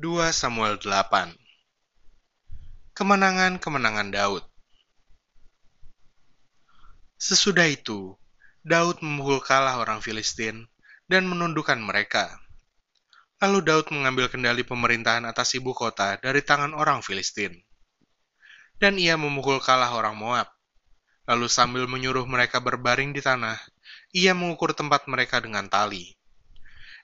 2 Samuel 8 Kemenangan-kemenangan Daud Sesudah itu, Daud memukul kalah orang Filistin dan menundukkan mereka. Lalu Daud mengambil kendali pemerintahan atas ibu kota dari tangan orang Filistin. Dan ia memukul kalah orang Moab. Lalu sambil menyuruh mereka berbaring di tanah, ia mengukur tempat mereka dengan tali.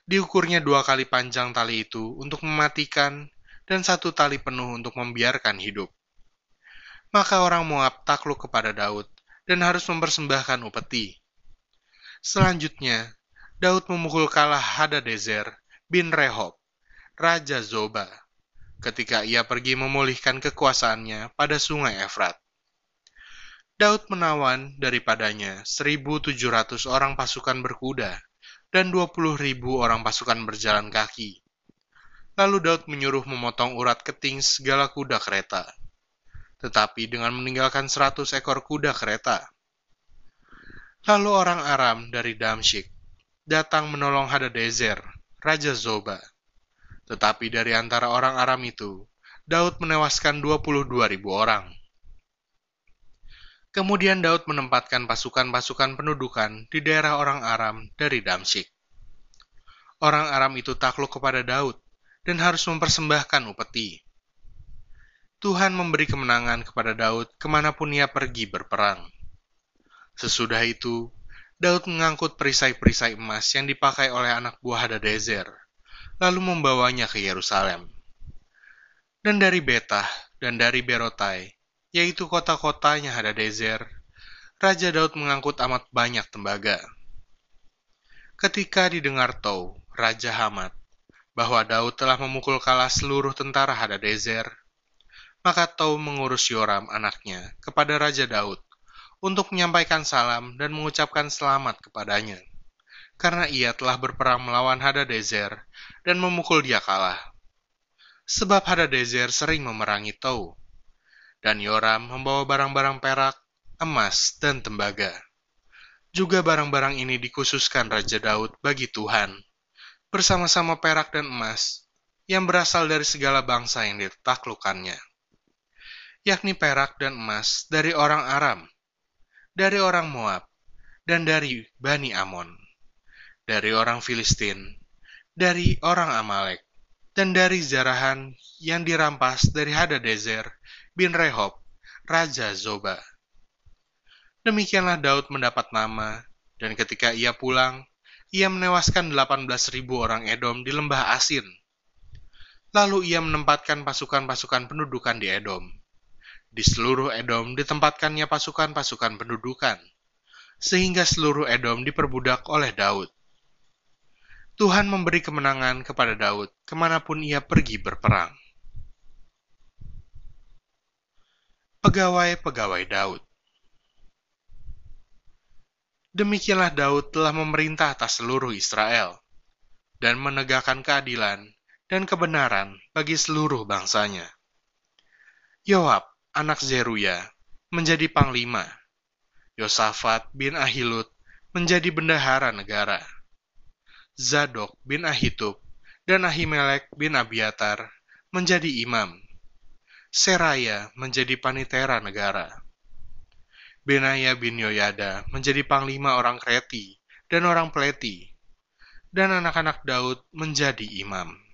Diukurnya dua kali panjang tali itu untuk mematikan dan satu tali penuh untuk membiarkan hidup. Maka orang Moab takluk kepada Daud dan harus mempersembahkan upeti. Selanjutnya, Daud memukul kalah Hadadezer bin Rehob, Raja Zoba, ketika ia pergi memulihkan kekuasaannya pada sungai Efrat. Daud menawan daripadanya 1.700 orang pasukan berkuda dan 20.000 orang pasukan berjalan kaki. Lalu Daud menyuruh memotong urat keting segala kuda kereta, tetapi dengan meninggalkan 100 ekor kuda kereta. Lalu orang Aram dari Damsyik datang menolong Hadadezer, Raja Zoba. Tetapi dari antara orang Aram itu, Daud menewaskan 22.000 orang. Kemudian Daud menempatkan pasukan-pasukan pendudukan di daerah orang Aram dari Damsyik. Orang Aram itu takluk kepada Daud dan harus mempersembahkan upeti. Tuhan memberi kemenangan kepada Daud ke mana pun ia pergi berperang. Sesudah itu, Daud mengangkut perisai-perisai emas yang dipakai oleh anak buah Hadadezer, lalu membawanya ke Yerusalem. Dan dari Betah dan dari Berotai, yaitu kota-kotanya Hadadezer, Raja Daud mengangkut amat banyak tembaga. Ketika didengar Tou, Raja Hamad, bahwa Daud telah memukul kalah seluruh tentara Hadadezer, maka Tou mengurus Yoram anaknya kepada Raja Daud untuk menyampaikan salam dan mengucapkan selamat kepadanya, karena ia telah berperang melawan Hadadezer dan memukul dia kalah. Sebab Hadadezer sering memerangi Tou, dan Yoram membawa barang-barang perak, emas, dan tembaga. Juga barang-barang ini dikhususkan Raja Daud bagi Tuhan, bersama-sama perak dan emas, yang berasal dari segala bangsa yang ditaklukkannya, yakni perak dan emas dari orang Aram, dari orang Moab, dan dari Bani Amon, dari orang Filistin, dari orang Amalek, dan dari Zarahan yang dirampas dari Hadadezer bin Rehob, Raja Zoba. Demikianlah Daud mendapat nama, dan ketika ia pulang, ia menewaskan 18.000 orang Edom di lembah Asin. Lalu ia menempatkan pasukan-pasukan pendudukan di Edom. Di seluruh Edom ditempatkannya pasukan-pasukan pendudukan, sehingga seluruh Edom diperbudak oleh Daud. Tuhan memberi kemenangan kepada Daud ke mana pun ia pergi berperang. Pegawai-pegawai Daud Demikianlah Daud telah memerintah atas seluruh Israel dan menegakkan keadilan dan kebenaran bagi seluruh bangsanya. Yoab, anak Zeruya, menjadi panglima. Yosafat bin Ahilut menjadi bendahara negara. Zadok bin Ahitub dan Ahimelek bin Abiatar menjadi imam. Seraya menjadi panitera negara. Benaya bin Yoyada menjadi panglima orang Kreti dan orang Peleti, dan anak-anak Daud menjadi imam.